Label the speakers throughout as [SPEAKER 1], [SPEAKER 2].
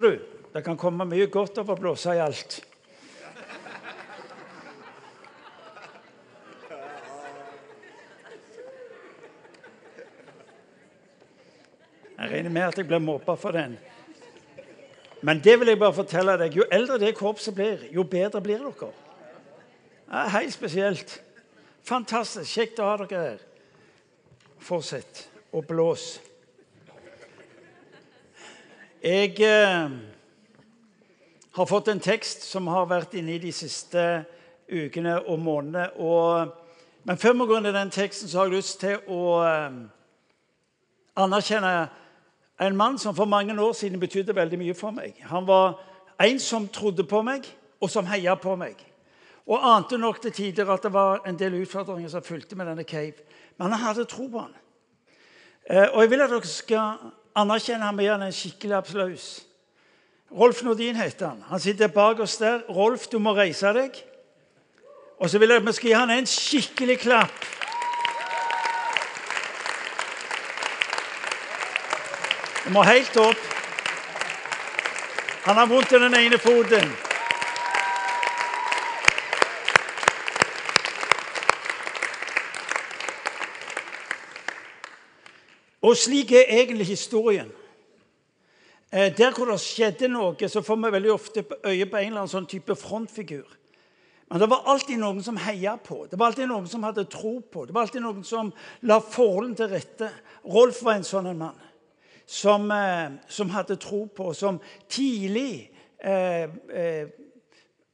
[SPEAKER 1] Du, det kan komme mye godt av å blåse i alt. Jeg regner med at jeg blir mobba for den. Men det vil jeg bare fortelle deg. Jo eldre det korpset blir, jo bedre blir dere. Det er helt spesielt. Fantastisk. Kjekt å ha dere her. Fortsett å blåse. Jeg eh, har fått en tekst som har vært inne i de siste ukene og månedene. Og, men før vi går inn i den teksten, så har jeg lyst til å eh, anerkjenne en mann som for mange år siden betydde veldig mye for meg. Han var en som trodde på meg, og som heia på meg. Og ante nok til tider at det var en del utfordringer som fulgte med denne cave. Men han hadde tro på han. Eh, og jeg vil at dere skal anerkjenne ham med en skikkelig applaus. Rolf Nordin heter han. Han sitter bak oss der. Rolf, du må reise deg. Og så vil jeg at vi skal gi han en skikkelig klapp. Du må helt opp. Han har vondt i den ene foten. Og slik er egentlig historien. Eh, der hvor det skjedde noe, så får vi veldig ofte øye på en eller annen sånn type frontfigur. Men det var alltid noen som heia på, det var alltid noen som hadde tro på. Det var alltid noen som la forholdene til rette. Rolf var en sånn en mann som, eh, som, hadde tro på, som tidlig eh, eh,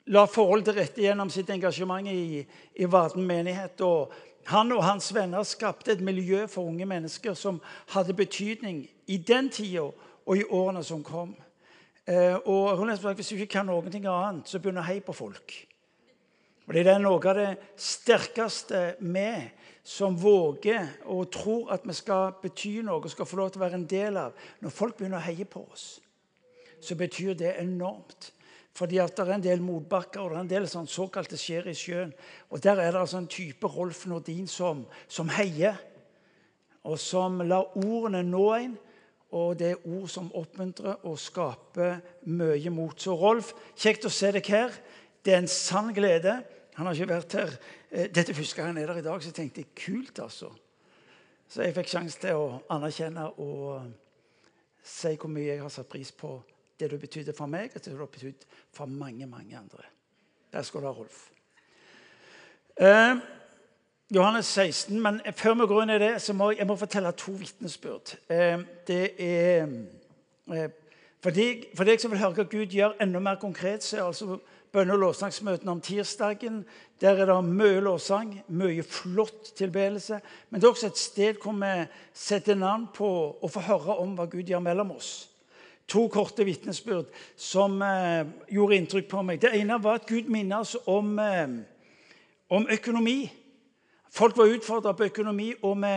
[SPEAKER 1] la forhold til rette gjennom sitt engasjement i, i Varden menighet. og han og hans venner skapte et miljø for unge mennesker som hadde betydning i den tida og i årene som kom. Eh, og Hvis du ikke kan noe annet, så begynner å heie på folk. Og Det er noe av det sterkeste med som våger og tror at vi skal bety noe skal få lov til å være en del av Når folk begynner å heie på oss, så betyr det enormt. Fordi at det er en del motbakker og det er en del sånn såkalte skjer i sjøen. Og Der er det altså en type Rolf Nordin som, som heier, og som lar ordene nå en. Og det er ord som oppmuntrer og skaper mye mot. Så Rolf, kjekt å se deg her. Det er en sann glede. Han har ikke vært her. Eh, dette første gang han er der i dag, så tenkte jeg kult, altså. Så jeg fikk sjanse til å anerkjenne og si hvor mye jeg har satt pris på det du betydde for meg, og det du har betydd for mange, mange andre. Der skal du ha, Rolf. Eh, Johannes 16. Men før vi går inn i det, så må jeg må fortelle to vitnesbyrd. Eh, det er eh, for, deg, for deg som vil høre hva Gud gjør enda mer konkret, så er altså bønne- og lovsangsmøtene om tirsdagen. Der er det mye lovsang, mye flott tilbedelse. Men det er også et sted hvor vi setter navn på og får høre om hva Gud gjør mellom oss. To korte vitnesbyrd som eh, gjorde inntrykk på meg. Det ene var at Gud minnes om, eh, om økonomi. Folk var utfordra på økonomi, og vi,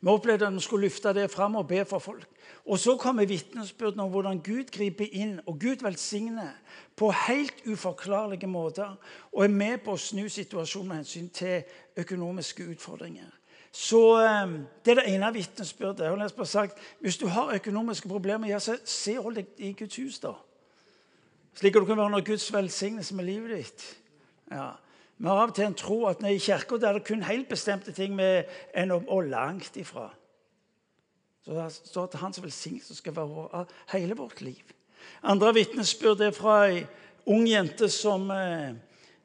[SPEAKER 1] vi opplevde at vi skulle løfte det fram og be for folk. Og så kommer vitnesbyrdene om hvordan Gud griper inn og Gud velsigner på helt uforklarlige måter og er med på å snu situasjonen med hensyn til økonomiske utfordringer. Så ehm, Det er det ene vitnesbyrdet. Jeg har sagt, Hvis du har økonomiske problemer, ja, så se hold deg i Guds hus, da. Slik at du kan være under Guds velsignelse med livet ditt. Ja. Vi har av og til en tro at i kirka er det kun helt bestemte ting vi er og langt ifra. Så det står at hans velsignelse skal være hele vårt liv. Andre vitnesbyrd er fra ei ung jente som, eh,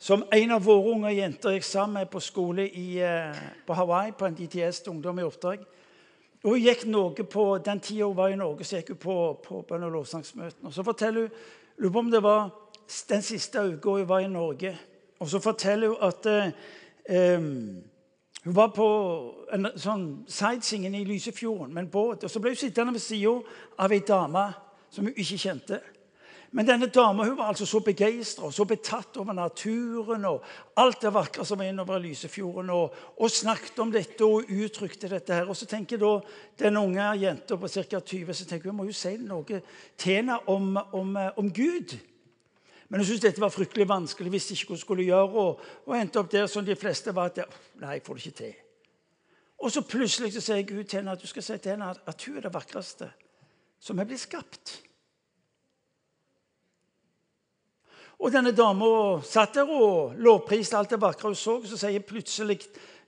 [SPEAKER 1] som en av våre unge jenter gikk sammen med på skole i, eh, på Hawaii, på en DTS til ungdom i oppdrag. Og hun gikk noe på, Den tida hun var i Norge, så gikk hun på, på bønn- og lovsangsmøtene. Og så forteller hun lurer på om det var den siste uka hun var i Norge. Og så forteller hun at eh, hun var på en sånn sightseeing i Lysefjorden med en båt. og Så ble hun sittende ved sida av ei dame som hun ikke kjente. Men denne dama var altså så begeistra og så betatt over naturen og alt det vakre som var innover Lysefjorden, og, og, snakket om dette og uttrykte dette. her. Og så tenker da den unge jenta på ca. 20 så tenker hun, må jo si noe til henne om, om, om Gud. Men hun syntes dette var fryktelig vanskelig, visste ikke hva hun skulle gjøre. Og, og endte opp der som de fleste var. at Nei, jeg får det ikke til. Og så plutselig så sier Gud til henne at du skal si til henne at, at hun er det vakreste som er blitt skapt. Og denne dama satt der og lovpriste alt det vakre hun så. Og så sier plutselig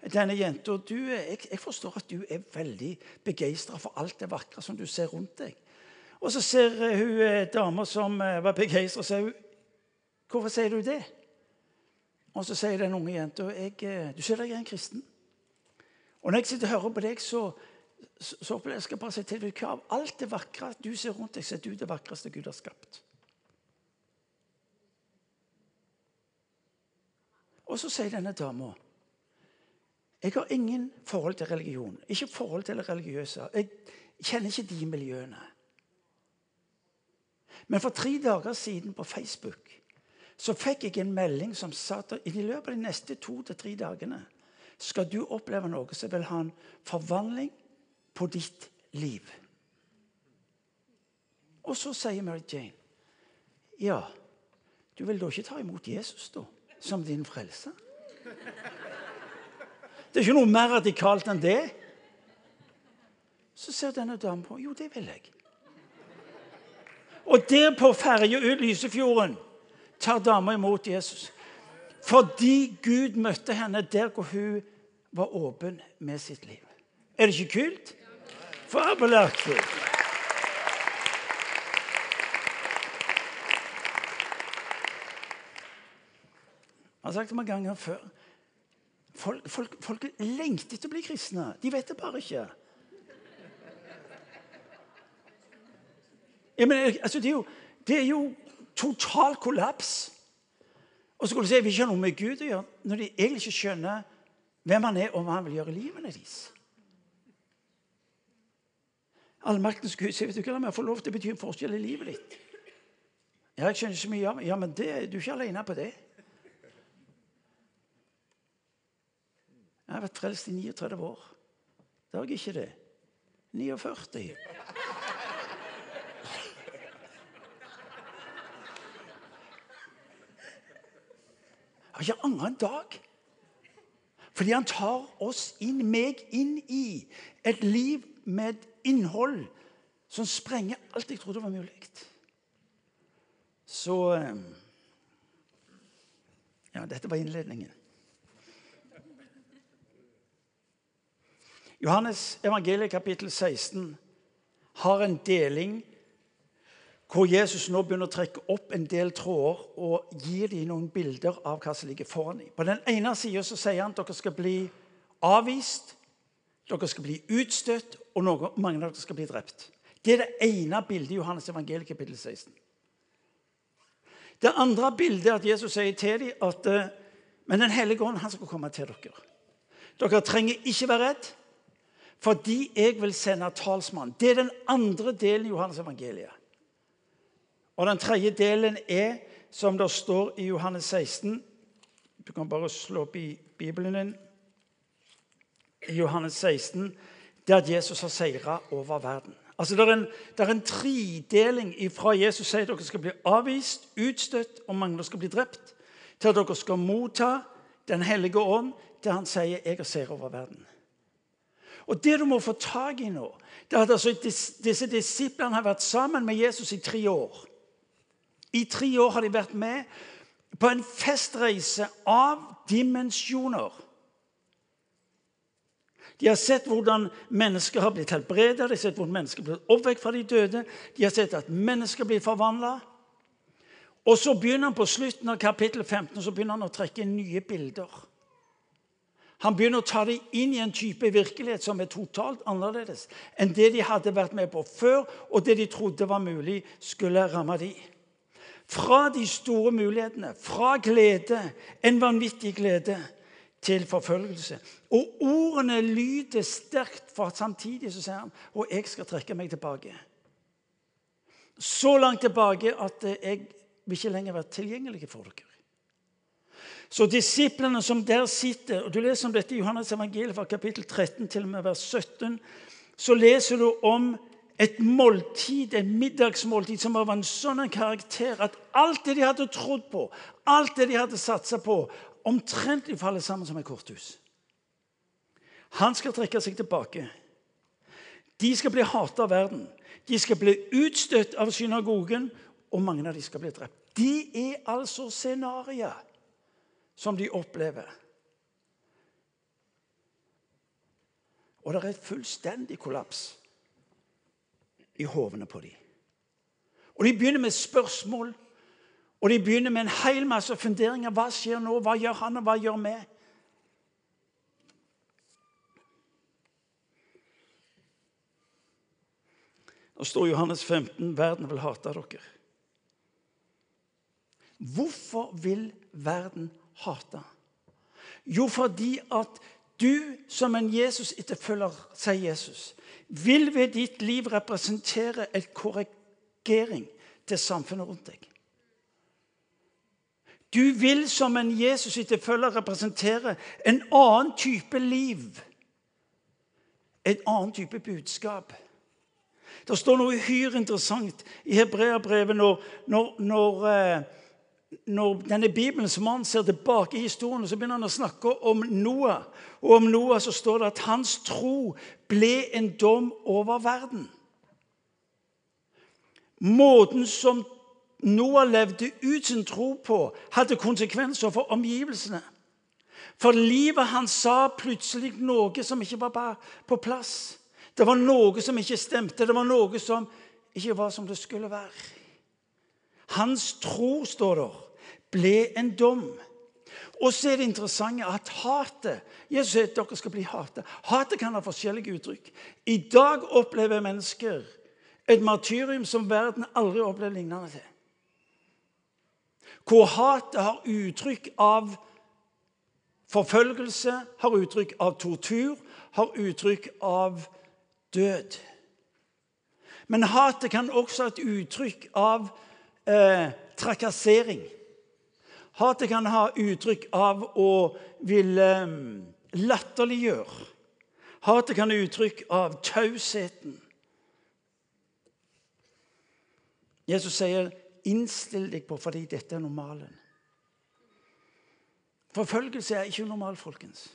[SPEAKER 1] denne jenta jeg, jeg forstår at du er veldig begeistra for alt det vakre som du ser rundt deg. Og så ser hun eh, dama som eh, var begeistra, og sier hun, 'Hvorfor sier du det?' Og så sier den unge jenta, eh, 'Du ser deg er en kristen.' Og når jeg sitter og hører på deg, så, så, så jeg skal bare si til deg hva av alt det vakre du ser rundt deg, så er du det vakreste Gud har skapt. Og så sier denne dama jeg har ingen forhold til religion, ikke forhold til religiøse. Jeg kjenner ikke de miljøene. Men for tre dager siden på Facebook så fikk jeg en melding som sa at i løpet av de neste to til tre dagene skal du oppleve noe som vil ha en forvandling på ditt liv. Og så sier Mary Jane ja, du vil da ikke ta imot Jesus da, som din frelse? Det er ikke noe mer radikalt enn det. Så ser denne damen på. Jo, det vil jeg. Og der på ferja ut Lysefjorden tar dama imot Jesus. Fordi Gud møtte henne der hvor hun var åpen med sitt liv. Er det ikke kult? Fabelaktig. Jeg har sagt det mange ganger før. Folk, folk, folk lengter etter å bli kristne. De vet det bare ikke. Ja, men, altså, det, er jo, det er jo total kollaps. Og så kan du si at vi ikke har noe med Gud å gjøre, når de egentlig ikke skjønner hvem han er, og hva han vil gjøre i livene deres. Allmaktens Gud sier vet du hva, la meg få lov til å bety en forskjell i livet ditt. Ja, jeg skjønner ikke så mye av Ja, men du er ikke alene på det. Jeg har vært frelst i 39 år. Det har jeg ikke det. 49. Jeg har ikke angra en dag. Fordi han tar oss inn, meg inn i et liv med et innhold som sprenger alt jeg trodde var mulig. Så eh, Ja, dette var innledningen. Johannes evangeliet kapittel 16 har en deling hvor Jesus nå begynner å trekke opp en del tråder og gir dem noen bilder av hva som ligger foran dem. På den ene sida sier han at dere skal bli avvist, dere skal bli utstøtt, og noen, mange av dere skal bli drept. Det er det ene bildet i Johannes evangeliet kapittel 16. Det andre bildet er at Jesus sier til dem at men Den hellige ånd han skal komme til dere. Dere trenger ikke være redd. Fordi jeg vil sende talsmann. Det er den andre delen i Johannes evangeliet. Og den tredje delen er, som det står i Johannes 16 Du kan bare slå opp i Bibelen din. I Johannes 16, der Jesus har seira over verden. Altså, Det er en, det er en tredeling fra Jesus sier at dere skal bli avvist, utstøtt, og mange skal bli drept, til at dere skal motta Den hellige ånd, til han sier 'Jeg har seira over verden'. Og Det du må få tak i nå, det er at altså, disse disiplene har vært sammen med Jesus i tre år. I tre år har de vært med på en festreise av dimensjoner. De har sett hvordan mennesker har blitt helbredet, de har sett hvordan mennesker blitt oppvekk fra de døde. De har sett at mennesker blir forvandla. Og så begynner han på slutten av kapittel 15 så begynner han å trekke nye bilder. Han begynner å ta dem inn i en type virkelighet som er totalt annerledes enn det de hadde vært med på før, og det de trodde var mulig, skulle ramme dem. Fra de store mulighetene, fra glede, en vanvittig glede, til forfølgelse. Og ordene lyder sterkt, for samtidig så sier han og jeg skal trekke meg tilbake. Så langt tilbake at jeg vil ikke lenger være tilgjengelig for dere. Så disiplene som der sitter og Du leser om dette i Johannes evangeliet fra kapittel 13 til og med vers 17. Så leser du om et måltid, et middagsmåltid som var en sånn karakter at alt det de hadde trodd på, alt det de hadde satsa på, omtrentlig faller sammen som et korthus. Han skal trekke seg tilbake. De skal bli hatet av verden. De skal bli utstøtt av synagogen, og mange av dem skal bli drept. De er altså scenarioer som de opplever. Og det er et fullstendig kollaps i hovene på dem. Og de begynner med spørsmål, og de begynner med en hel masse funderinger. Hva skjer nå? Hva gjør han, og hva gjør vi? Det står Johannes 15.: Verden vil hate dere. Hvorfor vil verden hate? Jo, fordi at du som en Jesus-etterfølger, sier Jesus, vil ved ditt liv representere en korrigering til samfunnet rundt deg. Du vil som en Jesus-etterfølger representere en annen type liv. En annen type budskap. Det står noe uhyre interessant i hebreerbrevet når, når, når eh, når denne Bibelens mann ser tilbake i historien, så begynner han å snakke om Noah. Og om Noah så står det at hans tro ble en dom over verden. Måten som Noah levde ut sin tro på, hadde konsekvenser for omgivelsene. For livet hans sa plutselig noe som ikke var på plass. Det var noe som ikke stemte. Det var noe som ikke var som det skulle være. Hans tro, står der, ble en dom. Og så er det interessante at hatet Jesus sier at dere skal bli hatet. Hatet kan ha forskjellige uttrykk. I dag opplever mennesker et martyrium som verden aldri har opplevd lignende til. Hvor hatet har uttrykk av forfølgelse, har uttrykk av tortur, har uttrykk av død. Men hatet kan også ha et uttrykk av eh, trakassering. Hatet kan ha uttrykk av å ville mm, latterliggjøre. Hatet kan ha uttrykk av tausheten. Jesus sier, 'Innstill deg på fordi dette er normalen'. Forfølgelse er ikke normal, folkens.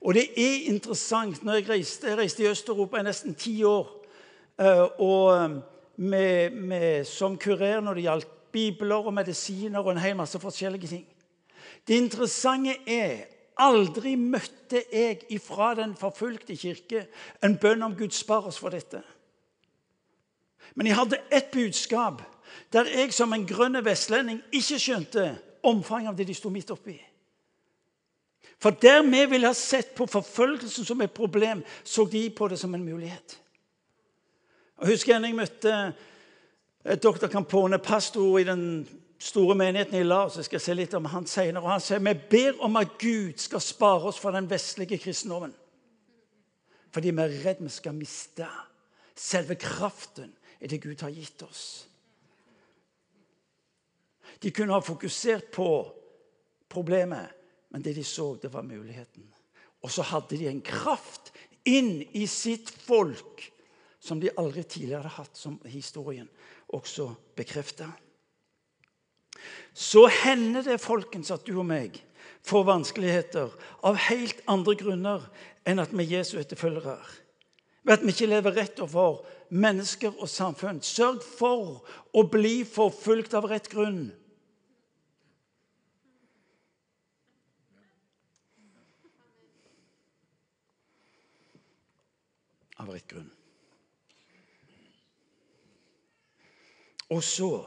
[SPEAKER 1] Og det er interessant når Jeg reiste, jeg reiste i Øst-Europa i nesten ti år eh, og mm, med, med, som kurer når det gjaldt bibler og medisiner og en hel masse forskjellige ting. Det interessante er aldri møtte jeg ifra den forfulgte kirke en bønn om Gud spar oss for dette. Men jeg hadde ett budskap der jeg som en grønn vestlending ikke skjønte omfanget av det de sto midt oppi. For der vi ville ha sett på forfølgelsen som et problem, så de på det som en mulighet. Og husker jeg, jeg møtte doktor Campone, pastor i den store menigheten i Laos. Jeg skal se litt om han senere. Og han sier vi ber om at Gud skal spare oss fra den vestlige kristendommen. Fordi vi er redd vi skal miste selve kraften i det Gud har gitt oss. De kunne ha fokusert på problemet, men det de så, det var muligheten. Og så hadde de en kraft inn i sitt folk som de aldri tidligere hadde hatt, som historien også bekrefter. Så hender det folkens, at du og meg får vanskeligheter av helt andre grunner enn at vi er Jesu etterfølgere. Ved at vi ikke lever rett overfor mennesker og samfunn. Sørg for å bli forfulgt av rett grunn. Av rett grunn. Og så,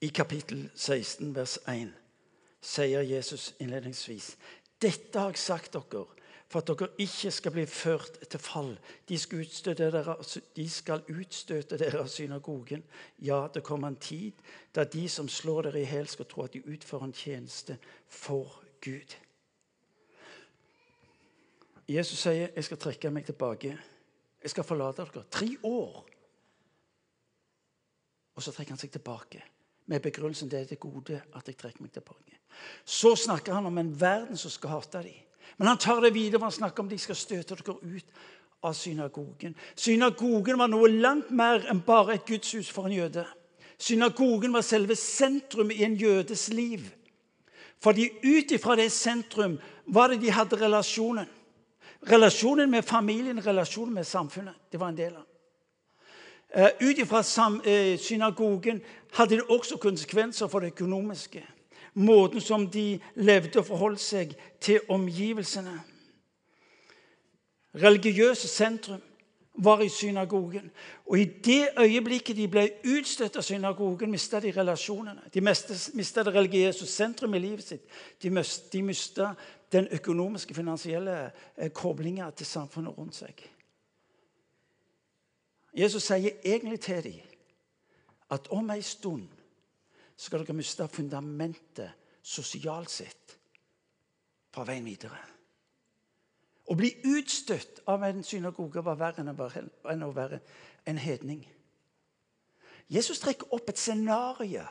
[SPEAKER 1] i kapittel 16, vers 1, sier Jesus innledningsvis Dette har jeg sagt dere for at dere ikke skal bli ført til fall. De skal utstøte dere, de skal utstøte dere av synagogen. Ja, det kommer en tid da de som slår dere i hjel, skal tro at de utfører en tjeneste for Gud. Jesus sier, 'Jeg skal trekke meg tilbake. Jeg skal forlate dere.' Tre år og så trekker han seg tilbake med begrunnelsen det er det gode at jeg trekker meg tilbake. Så snakker han om en verden som skal hate dem. Men han tar det videre og snakker om de skal støte dere ut av synagogen. Synagogen var noe langt mer enn bare et gudshus for en jøde. Synagogen var selve sentrum i en jødes liv. Fordi ut ifra det sentrum var det de hadde relasjonen. Relasjonen med familien, relasjonen med samfunnet. Det var en del av Ut ifra eh, synagogen hadde det også konsekvenser for det økonomiske. Måten som de levde og forholdt seg til omgivelsene. Religiøse sentrum var i synagogen. Og i det øyeblikket de ble utstøtt av synagogen, mista de relasjonene. De mista det religiøse sentrum i livet sitt. De mist- mista den økonomiske, finansielle eh, koblinga til samfunnet rundt seg. Jesus sier egentlig til dem at om ei stund skal dere miste fundamentet sosialt sett fra veien videre. Å bli utstøtt av en synagoge var verre enn å være, en hedning. Jesus trekker opp et scenario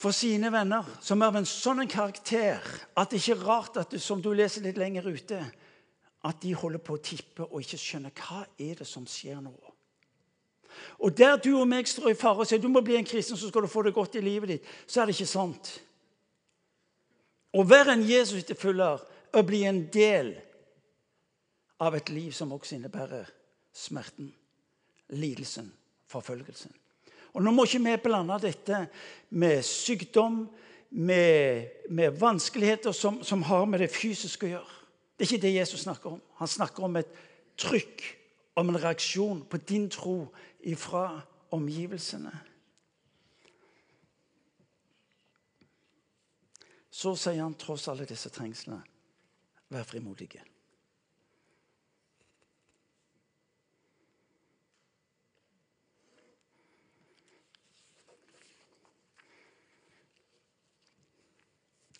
[SPEAKER 1] for sine venner som er av en sånn karakter at det ikke er rart at du, som du leser litt lenger ute, at de holder på å tippe og ikke skjønner hva er det som skjer nå. Og der du og meg står i fare og sier du må bli en kristen, så skal du få det godt i livet ditt, så er det ikke sant. Å være en Jesus-etterfølger er å bli en del av et liv som også innebærer smerten, lidelsen, forfølgelsen. Og Nå må ikke vi blande dette med sykdom, med, med vanskeligheter som, som har med det fysiske å gjøre. Det er ikke det Jesus snakker om. Han snakker om et trykk, om en reaksjon på din tro ifra omgivelsene. Så sier han tross alle disse trengslene, vær frimodige.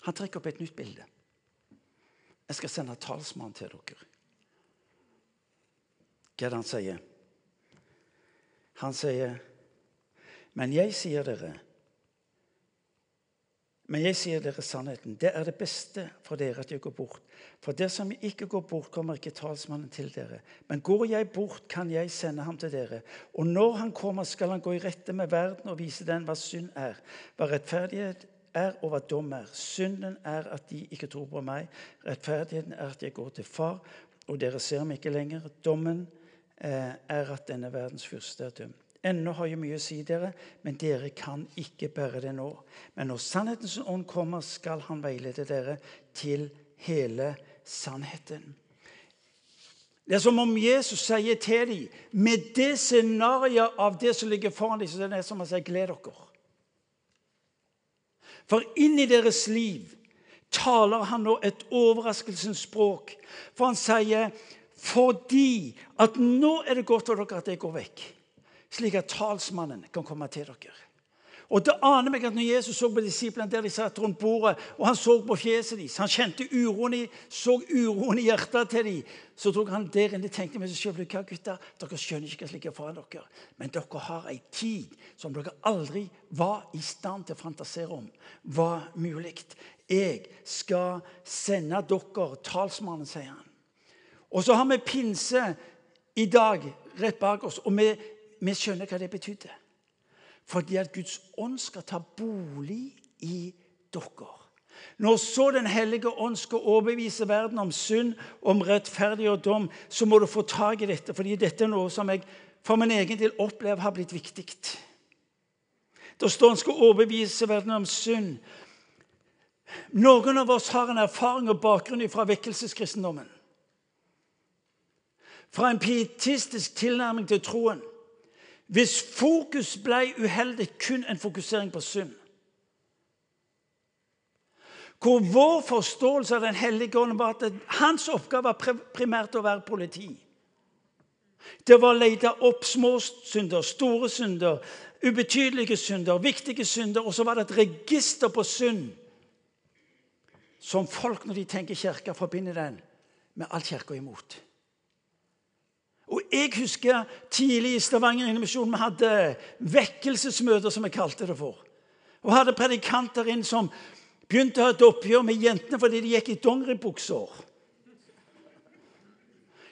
[SPEAKER 1] Han trekker opp et nytt bilde. Jeg skal sende talsmann til dere. Hva er det han sier? Han sier, 'Men jeg sier dere' Men jeg sier dere sannheten. Det er det beste for dere at jeg går bort. For dersom jeg ikke går bort, kommer ikke talsmannen til dere. Men går jeg bort, kan jeg sende ham til dere. Og når han kommer, skal han gå i rette med verden og vise den hva synd er, hva rettferdighet er og hva dom er. Synden er at de ikke tror på meg. Rettferdigheten er at jeg går til Far, og dere ser meg ikke lenger. Dommen eh, er at denne verdens fyrste er dømt. Ennå har jeg mye å si dere, men dere kan ikke bære det nå. Men når sannhetens ånd kommer, skal han veilede dere til hele sannheten. Det er som om Jesus sier til dem, med det scenarioet av det som ligger foran dem, så det er som han sier, 'gled dere'. For inn i deres liv taler han nå et overraskelsens språk. For han sier, 'Fordi at nå er det godt for dere at jeg går vekk', slik at talsmannen kan komme til dere. Og det aner meg at når Jesus så på disiplene der de satt rundt bordet, og han så på fjeset deres, han kjente uroen i, så uroen i hjertet til dem, så tok han der inne og tenkte med seg selv, hva gutter, dere skjønner ikke hva som ligger foran dere, men dere har en tid som dere aldri var i stand til å fantasere om var mulig. Jeg skal sende dere talsmannen, sier han. Og så har vi pinse i dag rett bak oss, og vi, vi skjønner hva det betydde. Fordi at Guds ånd skal ta bolig i dere. Når så Den hellige ånd skal overbevise verden om synd, om rettferdig og dom, så må du få tak i dette, fordi dette er noe som jeg for min egen del opplever har blitt viktig. Det står han skal overbevise verden om synd. Noen av oss har en erfaring og bakgrunn fra vekkelseskristendommen. Fra en pietistisk tilnærming til troen. Hvis fokus ble uheldig, kun en fokusering på synd. Hvor vår forståelse av Den hellige ånd var at hans oppgave var primært å være politi. Det var å lete opp små synder, store synder, ubetydelige synder, viktige synder. Og så var det et register på synd som folk, når de tenker kirke, forbinder den med alt kirka imot. Jeg husker tidlig i Stavanger Innovasjon vi hadde vekkelsesmøter, som vi kalte det for. Og hadde predikanter inn som begynte å ha et oppgjør med jentene fordi de gikk i dongeribukser.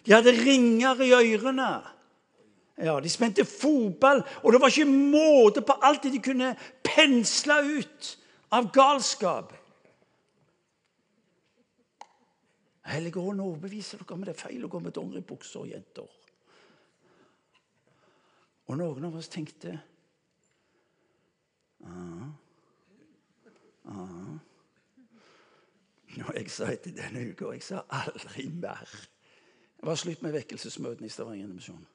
[SPEAKER 1] De hadde ringer i ørene. Ja, De spente fotball, og det var ikke måte på alt det de kunne pensle ut av galskap. Hellige Ånd overbeviser dere om det er feil å gå med dongeribukser og jenter. Og noen av oss tenkte ah, ah. Når jeg sa etter denne uka Jeg sa aldri mer. Det var slutt med vekkelsesmøtene i Stavanger Misjon.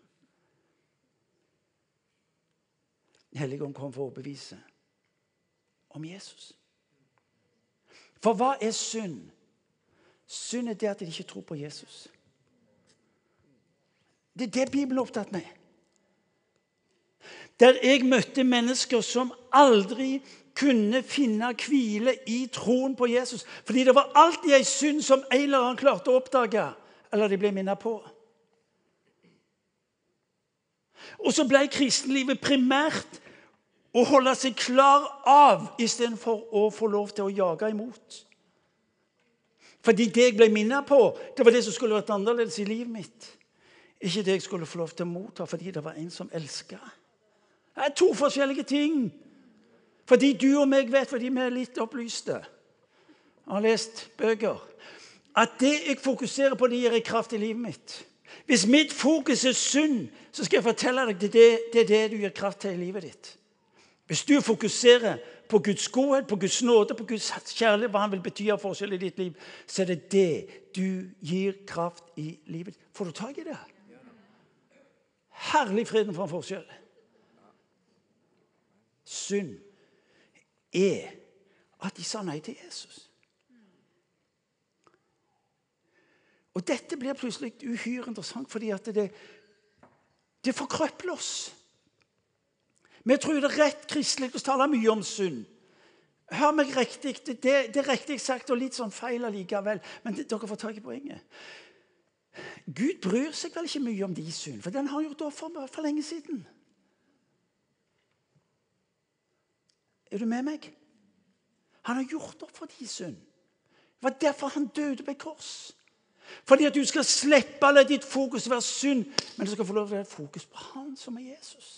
[SPEAKER 1] Helligånd kom for å overbevise om Jesus. For hva er synd? Synd er det at de ikke tror på Jesus. Det er det Bibelen er opptatt med. Der jeg møtte mennesker som aldri kunne finne hvile i troen på Jesus. Fordi det var alltid ei synd som en eller annen klarte å oppdage, eller de ble minnet på. Og så ble kristenlivet primært å holde seg klar av istedenfor å få lov til å jage imot. Fordi det jeg ble minnet på, det var det som skulle vært annerledes i livet mitt. Ikke det jeg skulle få lov til å motta fordi det var en som elska. Det er to forskjellige ting. Fordi du og meg vet, fordi vi er litt opplyste og har lest bøker, at det jeg fokuserer på, det gir kraft i livet mitt. Hvis mitt fokus er synd, så skal jeg fortelle deg det, det er det du gir kraft til i livet ditt. Hvis du fokuserer på Guds godhet, på Guds nåde, på Guds kjærlighet, hva han vil bety av forskjell i ditt liv, så er det det du gir kraft i livet. Får du tak i det? Herlig freden for en forskjell. Synd er at de sa nei til Jesus. Og Dette blir plutselig uhyre interessant, fordi at det, det forkrøpler oss. Vi tror det er rett kristelig å tale mye om synd. Hør meg riktig. Det, det, er riktig sagt og litt sånn feil allikevel. Men det, dere får tak i poenget. Gud bryr seg vel ikke mye om de synd, for den har han gjort offer for, for lenge siden. Er du med meg? Han har gjort opp for din synd. Det var derfor han døde på et kors. Fordi at du skal slippe alle ditt fokus være synd, men du skal få lov til å ha fokus på han som er Jesus.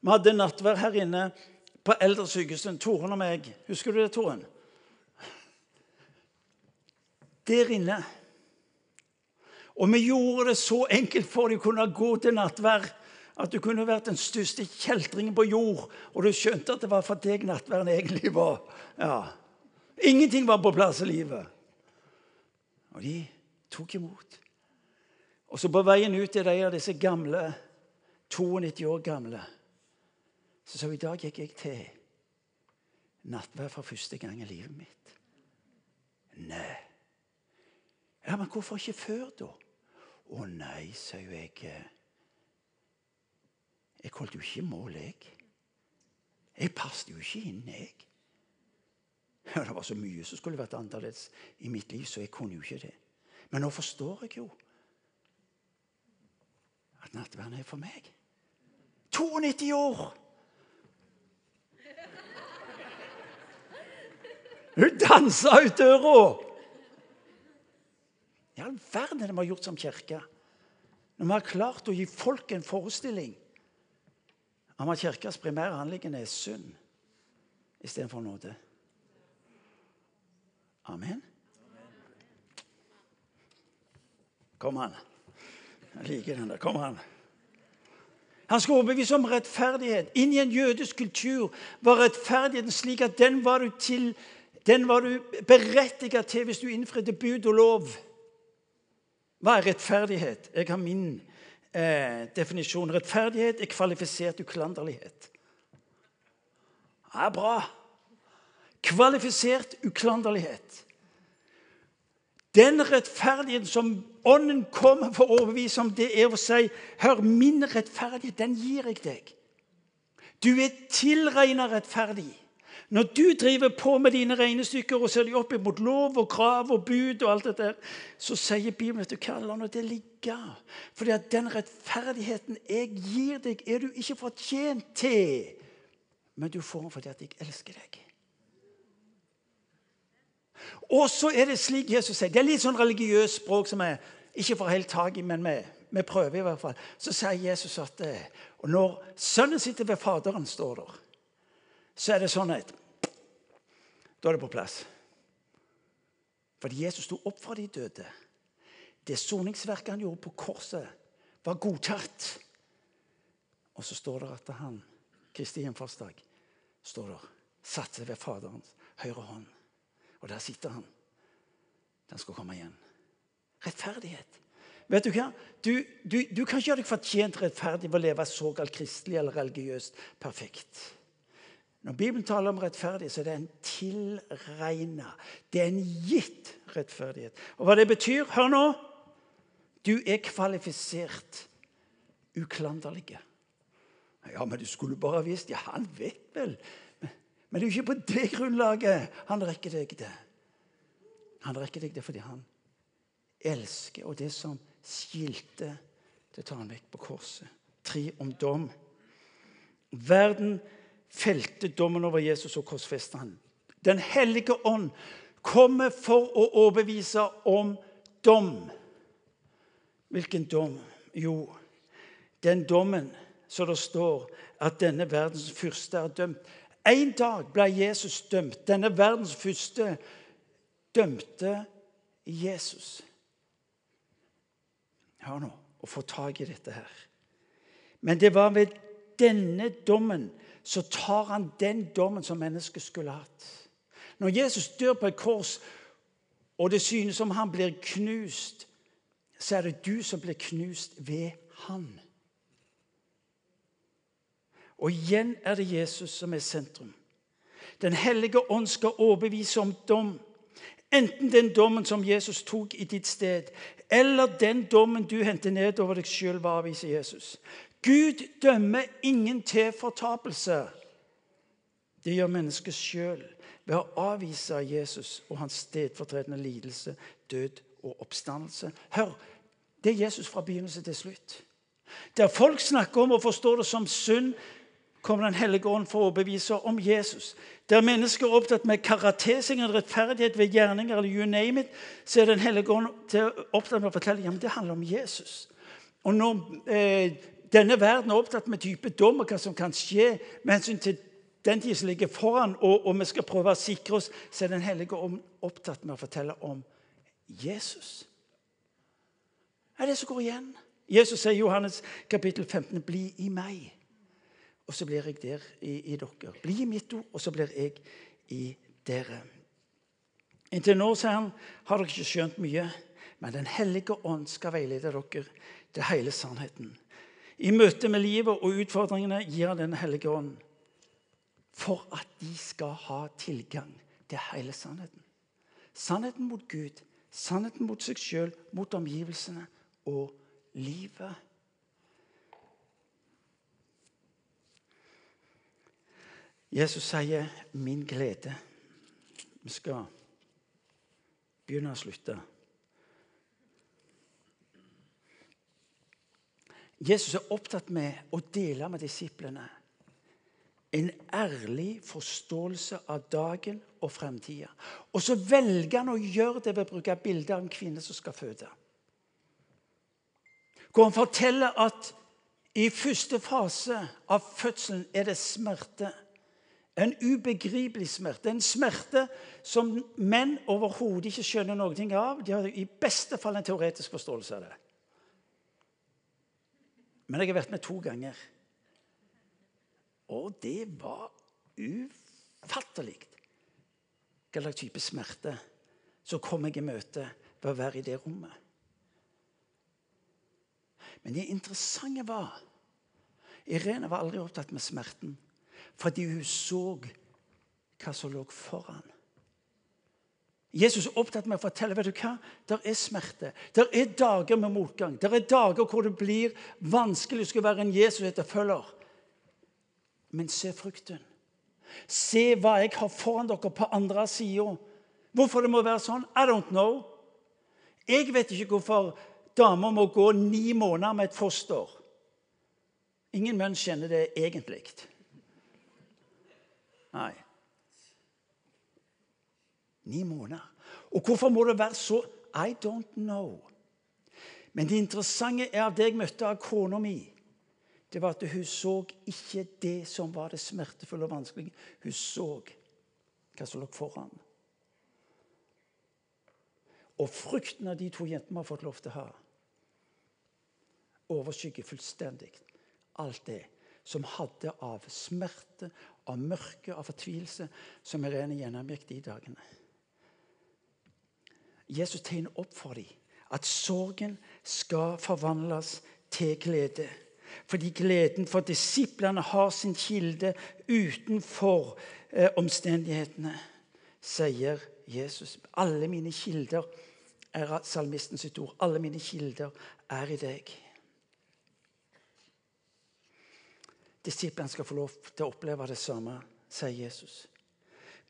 [SPEAKER 1] Vi hadde nattverd her inne på eldresykehuset. Toren og meg. Husker du det, Toren? Der inne. Og vi gjorde det så enkelt for de kunne gå til nattverd at du kunne vært den største kjeltringen på jord, og du skjønte at det var for deg nattverden egentlig var. Ja. Ingenting var på plass i livet. Og de tok imot. Og så på veien ut til de av disse gamle, 92 år gamle så sa hun i dag gikk jeg til nattverd for første gang i livet mitt. Nei. Ja, Men hvorfor ikke før, da? Å nei, sa jo jeg. Jeg holdt jo ikke mål, jeg. Jeg passet jo ikke inn, jeg. Det var så mye som skulle vært annerledes i mitt liv, så jeg kunne jo ikke det. Men nå forstår jeg jo at nattverden er for meg. 92 år! Hun dansa ut døra! I all verden er det vi har gjort som kirke. Når vi har klart å gi folk en forestilling at kirkas primære anliggende er synd istedenfor nåde. Amen. Kom an. Jeg liker den der. Kom an. Han skulle overbevise om rettferdighet. Inn i en jødisk kultur var rettferdigheten slik at den var du til den var du berettiget til hvis du innfridde bud og lov. Hva er rettferdighet? Jeg har min eh, definisjon. Rettferdighet er kvalifisert uklanderlighet. Det er bra. Kvalifisert uklanderlighet. Den rettferdigheten som Ånden kommer for å overbevise om, det er å si Hør, min rettferdighet, den gir jeg deg. Du er tilregna rettferdig. Når du driver på med dine regnestykker og ser de opp mot lov og krav og bud, og alt dette, så sier Bibelen at du kan la det ligge. Fordi at den rettferdigheten jeg gir deg, er du ikke fortjent til. Men du får den fordi at jeg elsker deg. Og så er det slik Jesus sier. Det er litt sånn religiøst språk som jeg ikke får helt tak i, men vi, vi prøver i hvert fall. Så sier Jesus at eh, og når sønnen sitter ved Faderen, står der så er det sånn at Da er det på plass. Fordi Jesus sto opp fra de døde. Det soningsverket han gjorde på korset, var godtatt. Og så står det at han, Kristi hjemfartsdag, står der, satte seg ved Faderens høyre hånd. Og der sitter han. Den skal komme igjen. Rettferdighet. Vet Du hva? Du, du, du kan ikke gjøre deg fortjent rettferdig ved å leve såkalt kristelig eller religiøst perfekt. Når Bibelen taler om rettferdighet, så er det en tilregna. Det er en gitt rettferdighet. Og hva det betyr Hør nå! Du er kvalifisert uklanderlige. Ja, men du skulle bare visst Ja, han vet vel. Men det er jo ikke på det grunnlaget han rekker deg det. Han rekker deg det fordi han elsker, og det som skilte, det tar han vekk på korset. Tre om dom. Verden felte dommen over Jesus og korsfestet han. Den hellige ånd kommer for å overbevise om dom. Hvilken dom? Jo, den dommen som det står at denne verdens fyrste er dømt. En dag ble Jesus dømt. Denne verdens første dømte Jesus. Hør nå, å få tak i dette her. Men det var ved denne dommen så tar han den dommen som mennesket skulle hatt. Når Jesus dør på et kors, og det synes som han blir knust, så er det du som blir knust ved han. Og igjen er det Jesus som er sentrum. Den hellige ånd skal overbevise om dom. Enten den dommen som Jesus tok i ditt sted, eller den dommen du henter ned over deg sjøl var, viser avvise Jesus. Gud dømmer ingen til fortapelse. Det gjør mennesket sjøl ved å avvise Jesus og hans stedfortredende lidelse, død og oppstandelse. Hør, det er Jesus fra begynnelse til slutt. Der folk snakker om og forstår det som synd, kommer Den hellige ånd for å overbevise om Jesus. Der mennesker er opptatt med karatesing eller rettferdighet ved gjerninger, eller you name it, så er Den hellige ånd opptatt med å fortelle ja, men det handler om Jesus. Og når eh, denne verden er opptatt med type dom og hva som kan skje med hensyn til den tid som ligger foran, og, og vi skal prøve å sikre oss, så er Den hellige ånd opptatt med å fortelle om Jesus. Det er det som går igjen. Jesus sier i Johannes kapittel 15.: Bli i meg og så blir jeg der i, i dere. Bli i mitt ord, og så blir jeg i dere. Inntil nå, sier han, har dere ikke skjønt mye, men Den hellige ånd skal veilede dere til hele sannheten. I møte med livet og utfordringene gir han Den hellige ånd for at de skal ha tilgang til hele sannheten. Sannheten mot Gud, sannheten mot seg sjøl, mot omgivelsene og livet. Jesus sier 'min glede'. Vi skal begynne å slutte. Jesus er opptatt med å dele med disiplene en ærlig forståelse av dagen og fremtida. Og så velger han å gjøre det ved å bruke bilder av en kvinne som skal føde. Hvor han forteller at i første fase av fødselen er det smerte. En ubegripelig smerte. En smerte som menn overhodet ikke skjønner noe av. De har i beste fall en teoretisk forståelse av det. Men jeg har vært med to ganger. Og det var ufattelig hva slags type smerte som kom jeg i møte ved å være i det rommet. Men det interessante var Irene var aldri opptatt med smerten fordi hun så hva som lå foran. Jesus er opptatt med å fortelle vet du hva? Der er smerte. Der er dager med motgang. Der er dager hvor det blir vanskelig å skulle være en Jesus etterfølger. Men se frukten. Se hva jeg har foran dere på andre sida. Hvorfor det må være sånn? I don't know. Jeg vet ikke hvorfor damer må gå ni måneder med et foster. Ingen menn kjenner det egentlig. Nei. Ni måneder. Og hvorfor må det være så? I don't know. Men det interessante er at det jeg møtte av kona mi, det var at hun så ikke det som var det smertefulle og vanskelige. Hun så hva som lå foran. Og frukten av de to jentene har fått lov til å ha, overskygger fullstendig alt det som hadde av smerte, av mørke, av fortvilelse, som Irene gjennomgikk de dagene. Jesus tegner opp for dem at sorgen skal forvandles til glede. Fordi gleden for disiplene har sin kilde utenfor eh, omstendighetene, sier Jesus. Alle mine kilder er salmisten sitt ord. Alle mine kilder er i deg. Disiplene skal få lov til å oppleve det samme, sier Jesus.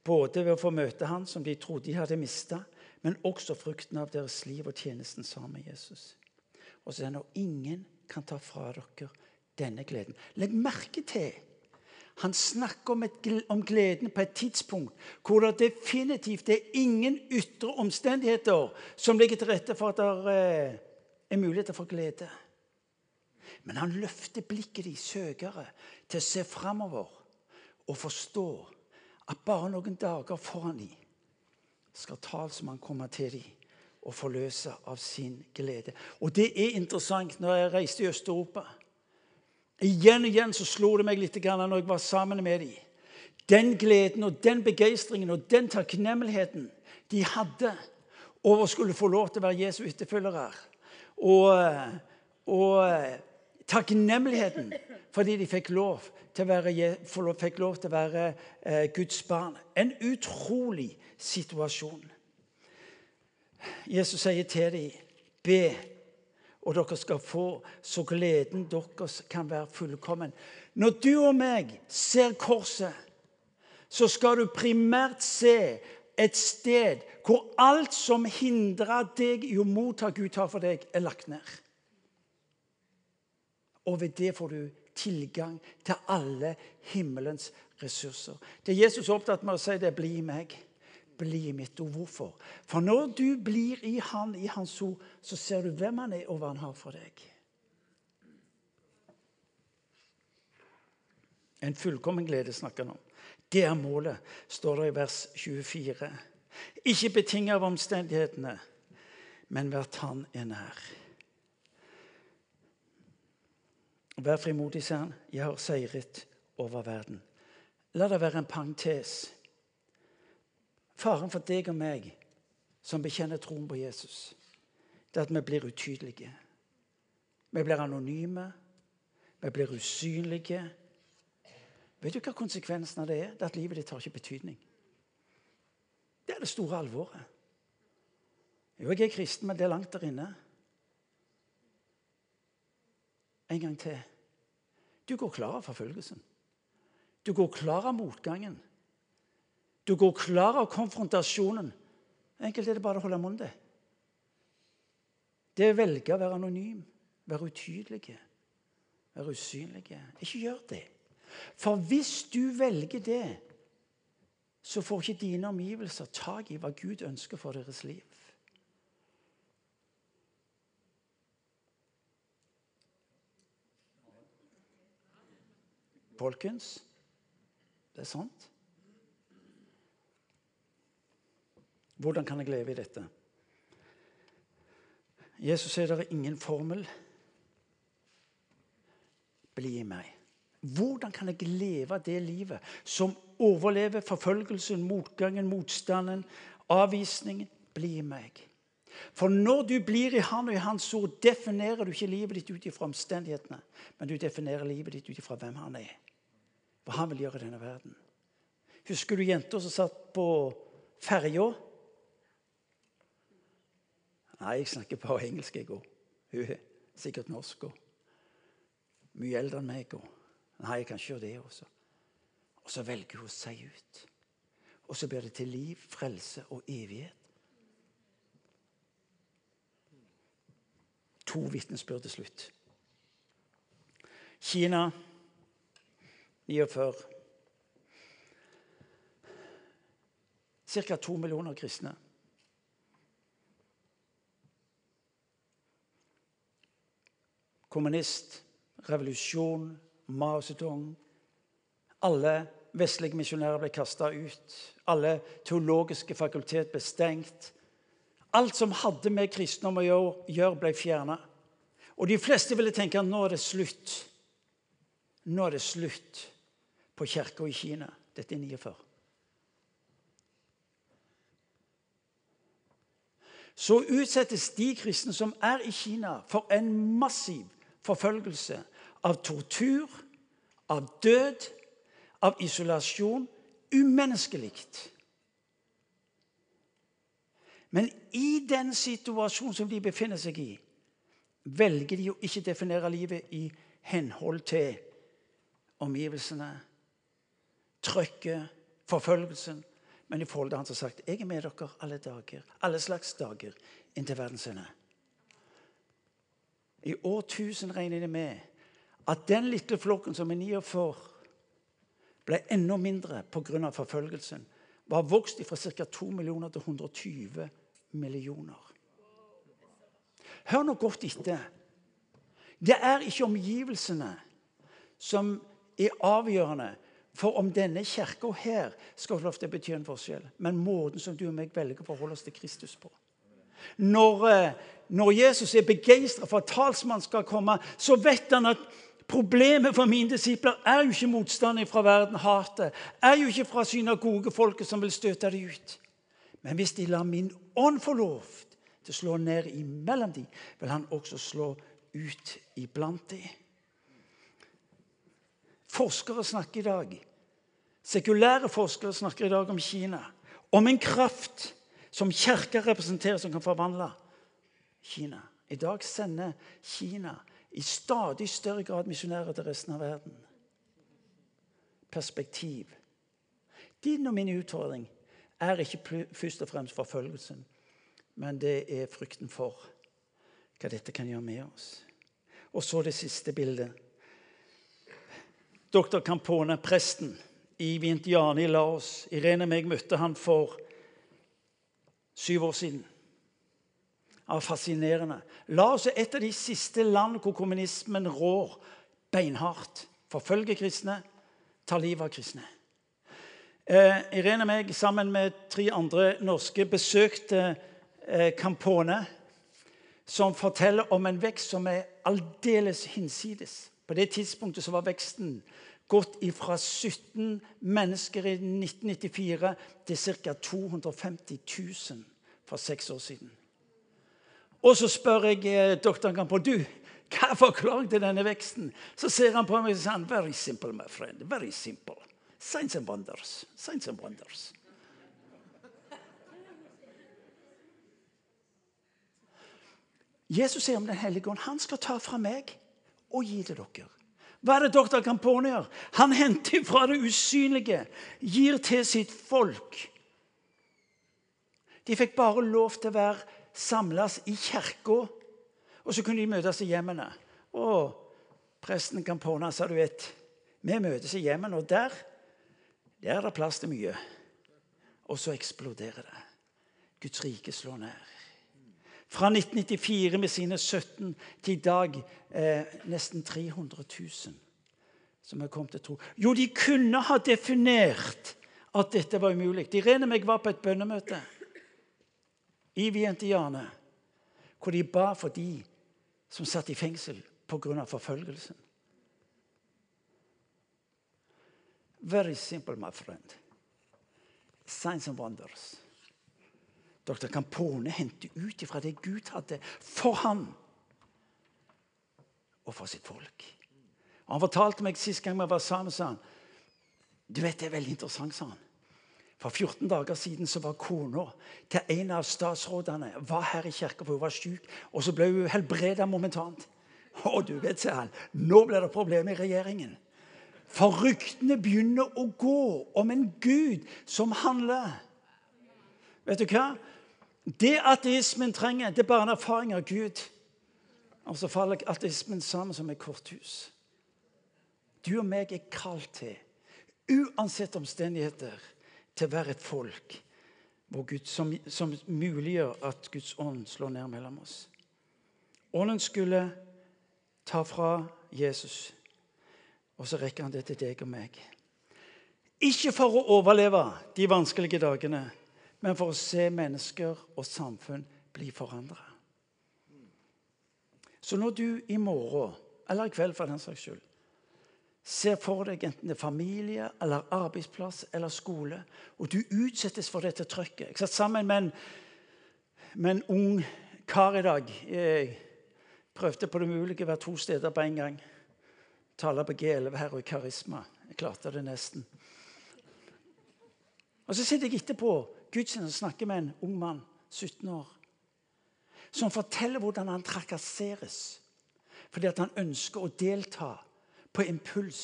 [SPEAKER 1] Både ved å få møte han som de trodde de hadde mista, men også frukten av deres liv og tjenesten sammen med Jesus. Og så er det når ingen kan ta fra dere denne gleden. Legg merke til han snakker om, et, om, gleden på et tidspunkt hvor det definitivt er ingen ytre omstendigheter som ligger til rette for at det eh, er muligheter for glede. Men han løfter blikket de søkere til å se framover og forstå at bare noen dager foran dem skal talsmannen komme til dem og forløse av sin glede. Og det er interessant når jeg reiste i Øst-Europa. Igjen og igjen så slo det meg litt når jeg var sammen med dem. Den gleden og den begeistringen og den takknemligheten de hadde over å skulle få lov til å være Jesu etterfølgere. Og, og takknemligheten fordi de fikk lov til å være, fikk lov til å være eh, Guds barn. En utrolig situasjon. Jesus sier til dem, be og dere skal få, så gleden deres kan være fullkommen. Når du og meg ser korset, så skal du primært se et sted hvor alt som hindrer deg i å motta Gud har for deg, er lagt ned. Og ved det får du tilgang til alle himmelens ressurser. Det er Jesus opptatt med å si det 'bli meg' bli mitt ord. Hvorfor? For når du blir i Han, i Hans ord, så ser du hvem Han er, og hva Han har for deg. En fullkommen glede snakker han om. Det er målet, står det i vers 24. Ikke betinget av omstendighetene, men at Han er nær. Vær frimodig, sier han. Jeg har seiret over verden. La det være en pangtes Faren for deg og meg som bekjenner troen på Jesus, det er at vi blir utydelige. Vi blir anonyme. Vi blir usynlige. Vet du hva konsekvensen av det er? Det er at livet ditt har ikke betydning. Det er det store alvoret. Jo, jeg er kristen, men det er langt der inne. En gang til. Du går klar av forfølgelsen. Du går klar av motgangen. Du går klar av konfrontasjonen. Enkelt er det bare å holde munn til. Det å velge å være anonym, være utydelig, være usynlig. Ikke gjør det. For hvis du velger det, så får ikke dine omgivelser tak i hva Gud ønsker for deres liv. Folkens, det er sant. Hvordan kan jeg leve i dette? Jesus sier det er ingen formel. Bli i meg. Hvordan kan jeg leve det livet som overlever forfølgelsen, motgangen, motstanden, avvisningen? Bli i meg. For når du blir i Han og i Hans ord, definerer du ikke livet ditt ut ifra omstendighetene, men du definerer livet ditt ut ifra hvem Han er. Hva Han vil gjøre i denne verden. Husker du jenta som satt på ferja? Nei, jeg snakker bare engelsk, jeg òg. Hun er sikkert norsk og mye eldre enn meg. Og. Nei, jeg kan ikke gjøre det også. Og så velger hun seg ut. Og så blir det til liv, frelse og evighet. To vitnesbyrd til slutt. Kina 49. Ca. to millioner kristne. kommunist, revolusjon, Mao Zedong. Alle vestlige misjonærer ble kasta ut. Alle teologiske fakultet ble stengt. Alt som hadde med kristendom å gjøre, ble fjerna. Og de fleste ville tenke at nå er det slutt. Nå er det slutt på kirka i Kina. Dette er 49. Så utsettes de kristne som er i Kina, for en massiv forfølgelse av tortur, av død, av isolasjon. Umenneskelig. Men i den situasjonen som de befinner seg i, velger de å ikke definere livet i henhold til omgivelsene, trøkket, forfølgelsen, men i forhold til han som har sagt 'Jeg er med dere alle dager, alle slags dager, inntil verdens ende'. I årtusen regner de med at den lille flokken som er 49, ble enda mindre pga. forfølgelsen. Var vokst fra ca. 2 millioner til 120 millioner. Hør nå godt etter. Det er ikke omgivelsene som er avgjørende for om denne kirka her skal få lov til å bety en forskjell, men måten som du og meg velger å forholde oss til Kristus på. Når, eh, når Jesus er begeistra for at talsmannen skal komme, så vet han at Problemet for mine disipler er jo ikke motstand fra verden, hatet. Er jo ikke fra synagogefolket som vil støte dem ut. Men hvis de lar min ånd få lov til å slå ned imellom dem, vil han også slå ut iblant dem. Forskere snakker i dag, Sekulære forskere snakker i dag om Kina. Om en kraft som kirka representerer, som kan forvandle Kina. I dag sender Kina i stadig større grad misjonærer til resten av verden. Perspektiv. Din og min utfordring er ikke først og fremst forfølgelsen, men det er frykten for hva dette kan gjøre med oss. Og så det siste bildet. Doktor Campone, presten i Vientiane i Laos. Irene og meg møtte han for syv år siden av fascinerende. Laos er et av de siste land hvor kommunismen rår beinhardt. Forfølger kristne, tar livet av kristne. Eh, Irene og meg sammen med tre andre norske besøkte eh, Campone, som forteller om en vekst som er aldeles hinsides. På det tidspunktet så var veksten gått fra 17 mennesker i 1994 til ca. 250 000 for seks år siden. Og så spør jeg eh, doktoren Gampo du, hva forklaringen til denne veksten. Så ser han på meg og sier very simple, my friend. Very simple. Science and wonders. Science and wonders. Jesus sier om Den hellige ånd han skal ta fra meg og gi til dere. Hva er det doktor Campone gjør? Han henter fra det usynlige, gir til sitt folk. De fikk bare lov til å være samles i kirka. Og så kunne de møtes i hjemmene. Å, presten kan påne sa du vet, vi møtes i hjemmene, og der, der er det plass til mye. Og så eksploderer det. Guds rike slår ned. Fra 1994 med sine 17 til i dag eh, nesten 300 000 som er kommet til tro. Jo, de kunne ha definert at dette var umulig. Irene og meg var på et bønnemøte i Vientiane, hvor de ba for de som satt i fengsel pga. forfølgelsen. Very simple, my friend. Signs and wonders. Dr. Campone hente ut ifra det Gud hadde for ham og for sitt folk. Og han fortalte meg sist gang vi var sammen, sa han, du vet, det er veldig interessant, sa han. For 14 dager siden så var kona til en av statsrådene var her i kirka, for hun var syk. Og så ble hun helbreda momentant. Og du vet, sier han, nå blir det problemer i regjeringen. For ryktene begynner å gå om en gud som handler. Vet du hva? Det ateismen trenger, det er bare en erfaring av Gud. Og så faller ateismen sammen som et korthus. Du og meg er kalt til, uansett omstendigheter til å være et folk Gud, som, som muliggjør at Guds ånd slår ned mellom oss. Ånden skulle ta fra Jesus, og så rekker han det til deg og meg. Ikke for å overleve de vanskelige dagene, men for å se mennesker og samfunn bli forandra. Så når du i morgen, eller i kveld for den saks skyld, ser for deg enten det er familie, eller arbeidsplass eller skole, og du utsettes for dette trøkket Jeg satt sammen med en, med en ung kar i dag. Jeg prøvde på det mulige å være to steder på en gang. Tale på G11 her og i Karisma. Jeg klarte det nesten. Og Så sitter jeg etterpå gudstjenesten og snakker med en ung mann, 17 år, som forteller hvordan han trakasseres fordi han ønsker å delta på impuls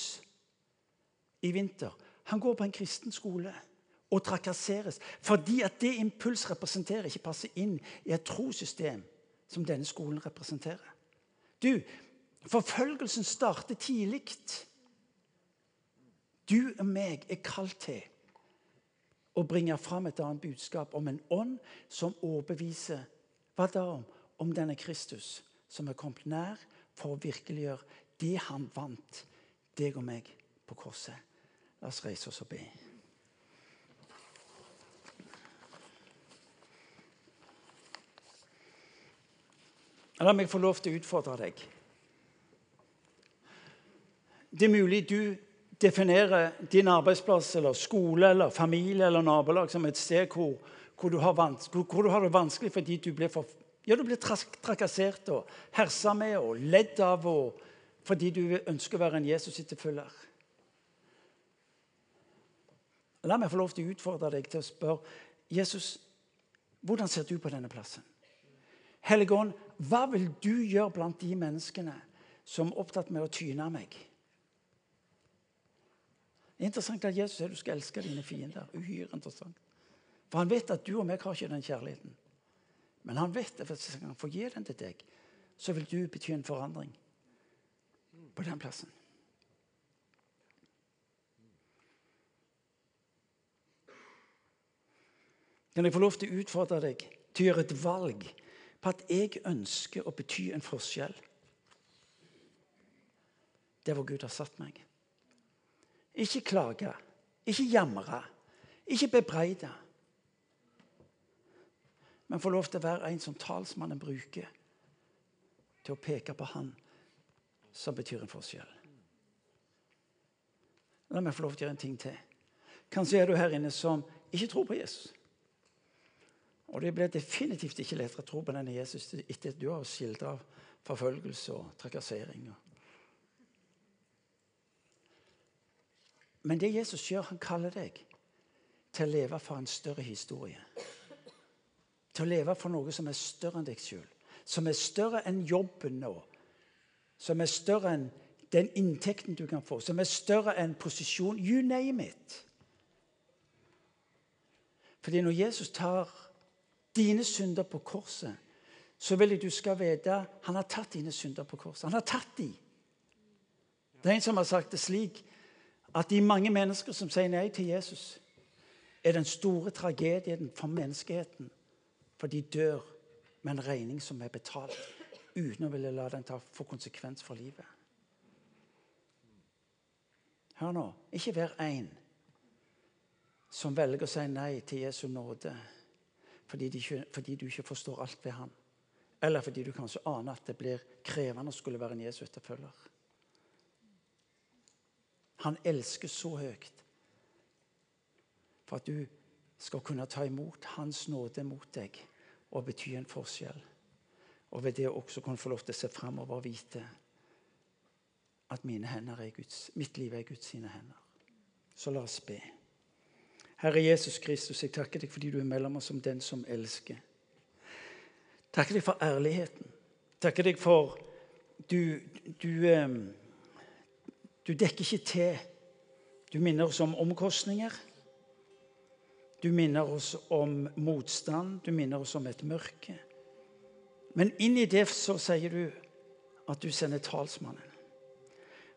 [SPEAKER 1] i vinter. Han går på en kristen skole og trakasseres fordi at det impuls representerer, ikke passer inn i et trossystem som denne skolen representerer. Du, forfølgelsen starter tidlig. Du og meg er kalt til å bringe fram et annet budskap om en ånd som overbeviser hva da om? Om denne Kristus som er kommet nær for å virkeliggjøre det han vant, deg og meg, på korset. La oss reise oss og be. La meg få lov til å utfordre deg. Det er mulig du definerer din arbeidsplass eller skole eller familie eller nabolag som et sted hvor, hvor, du, har hvor du, har det vanskelig fordi du blir, for, ja, du blir trakassert og hersa med og ledd av og, fordi du ønsker å være en Jesus-etterfølger. La meg få lov til å utfordre deg til å spørre Jesus, hvordan ser du på denne plassen? Helligånd, hva vil du gjøre blant de menneskene som er opptatt med å tyne meg? Er interessant at Jesus sier du skal elske dine fiender. Uhyre interessant. For han vet at du og meg har ikke den kjærligheten. Men han vet at hvis han får gi den til deg, så vil du bety en forandring på den plassen. Kan jeg få lov til å utfordre deg til å gjøre et valg på at jeg ønsker å bety en forskjell. Det er hvor Gud har satt meg. Ikke klage, ikke jamre, ikke bebreide. Men få lov til å være en som talsmannen bruker til å peke på Han som betyr en forskjell. La meg få lov til å gjøre en ting til. Kanskje er du her inne som ikke tror på Jesus. Og det blir definitivt ikke lettere å tro på denne Jesus etter at du har skildra forfølgelse og trakassering. Men det Jesus gjør, han kaller deg til å leve for en større historie. Til å leve for noe som er større enn deg sjøl. Som er større enn jobben nå. Som er større enn den inntekten du kan få. Som er større enn posisjon. You name it. Fordi når Jesus tar dine synder på korset, så vil jeg du skal vite han har tatt dine synder på korset. Han har tatt de. Det er en som har sagt det slik at de mange mennesker som sier nei til Jesus, er den store tragedien for menneskeheten. For de dør med en regning som er betalt, uten å ville la den ta, få konsekvens for livet. Hør nå. Ikke hver en som velger å si nei til Jesu nåde fordi, ikke, fordi, du ikke forstår alt ved ham. Eller fordi du kanskje aner at det blir krevende å skulle være en Jesu etterfølger. Han elsker så høyt for at du skal kunne ta imot Hans nåde mot deg og bety en forskjell. Og ved det også kunne få lov til å se framover og vite at Guds, mitt liv er Guds sine hender. Så la oss be. Herre Jesus Kristus, jeg takker deg fordi du er mellom oss som den som elsker. Takker deg for ærligheten. Takker deg for du, du, ehm, du dekker ikke til. Du minner oss om omkostninger. Du minner oss om motstand. Du minner oss om et mørke. Men inn i det så sier du at du sender talsmannen.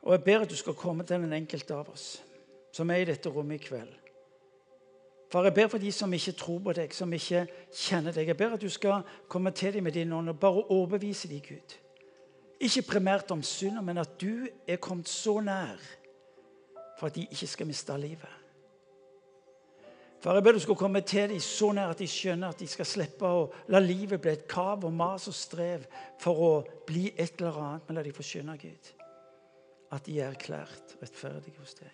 [SPEAKER 1] Og jeg ber at du skal komme til den enkelte av oss som er i dette rommet i kveld. Far, jeg ber for de som ikke tror på deg, som ikke kjenner deg. Jeg ber at du skal komme til dem med din ånd og bare overbevise dem, Gud. Ikke primært om synder, men at du er kommet så nær for at de ikke skal miste livet. Far, jeg ber du skal komme til dem så nær at de skjønner at de skal slippe å la livet bli et kav og mas og strev for å bli et eller annet, men la de få skjønne, Gud, at de er erklært rettferdige hos deg.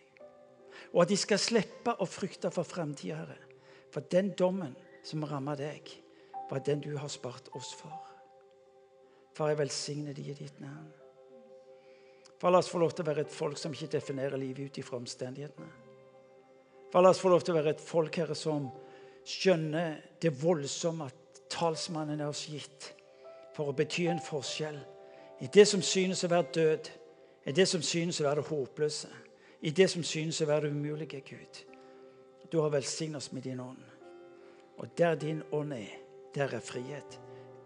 [SPEAKER 1] Og at de skal slippe å frykte for framtida, Herre. For den dommen som rammer deg, var den du har spart oss for. Far, jeg velsigner de i ditt navn. Far, la oss få lov til å være et folk som ikke definerer livet ut ifra omstendighetene. Far, la oss få lov til å være et folk herre, som skjønner det voldsomme at talsmannen er oss gitt for å bety en forskjell i det som synes å være død, i det som synes å være det håpløse, i det som synes å være det umulige, Gud. Du har velsignet oss med din ånd. Og der din ånd er, der er frihet.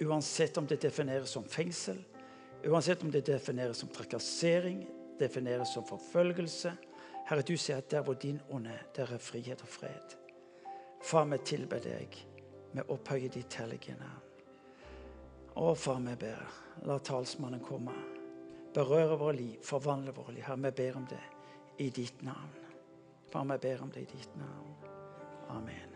[SPEAKER 1] Uansett om det defineres som fengsel, uansett om det defineres som trakassering, defineres som forfølgelse, Herre, du sier at der hvor din ånd er, der er frihet og fred. Far, vi tilber deg. Vi opphøyer ditt hellige navn. Å, far, vi ber. La talsmannen komme. Berøre våre liv, forvandle våre liv. Herre, vi ber om det i ditt navn. Far, vi ber om det i ditt navn.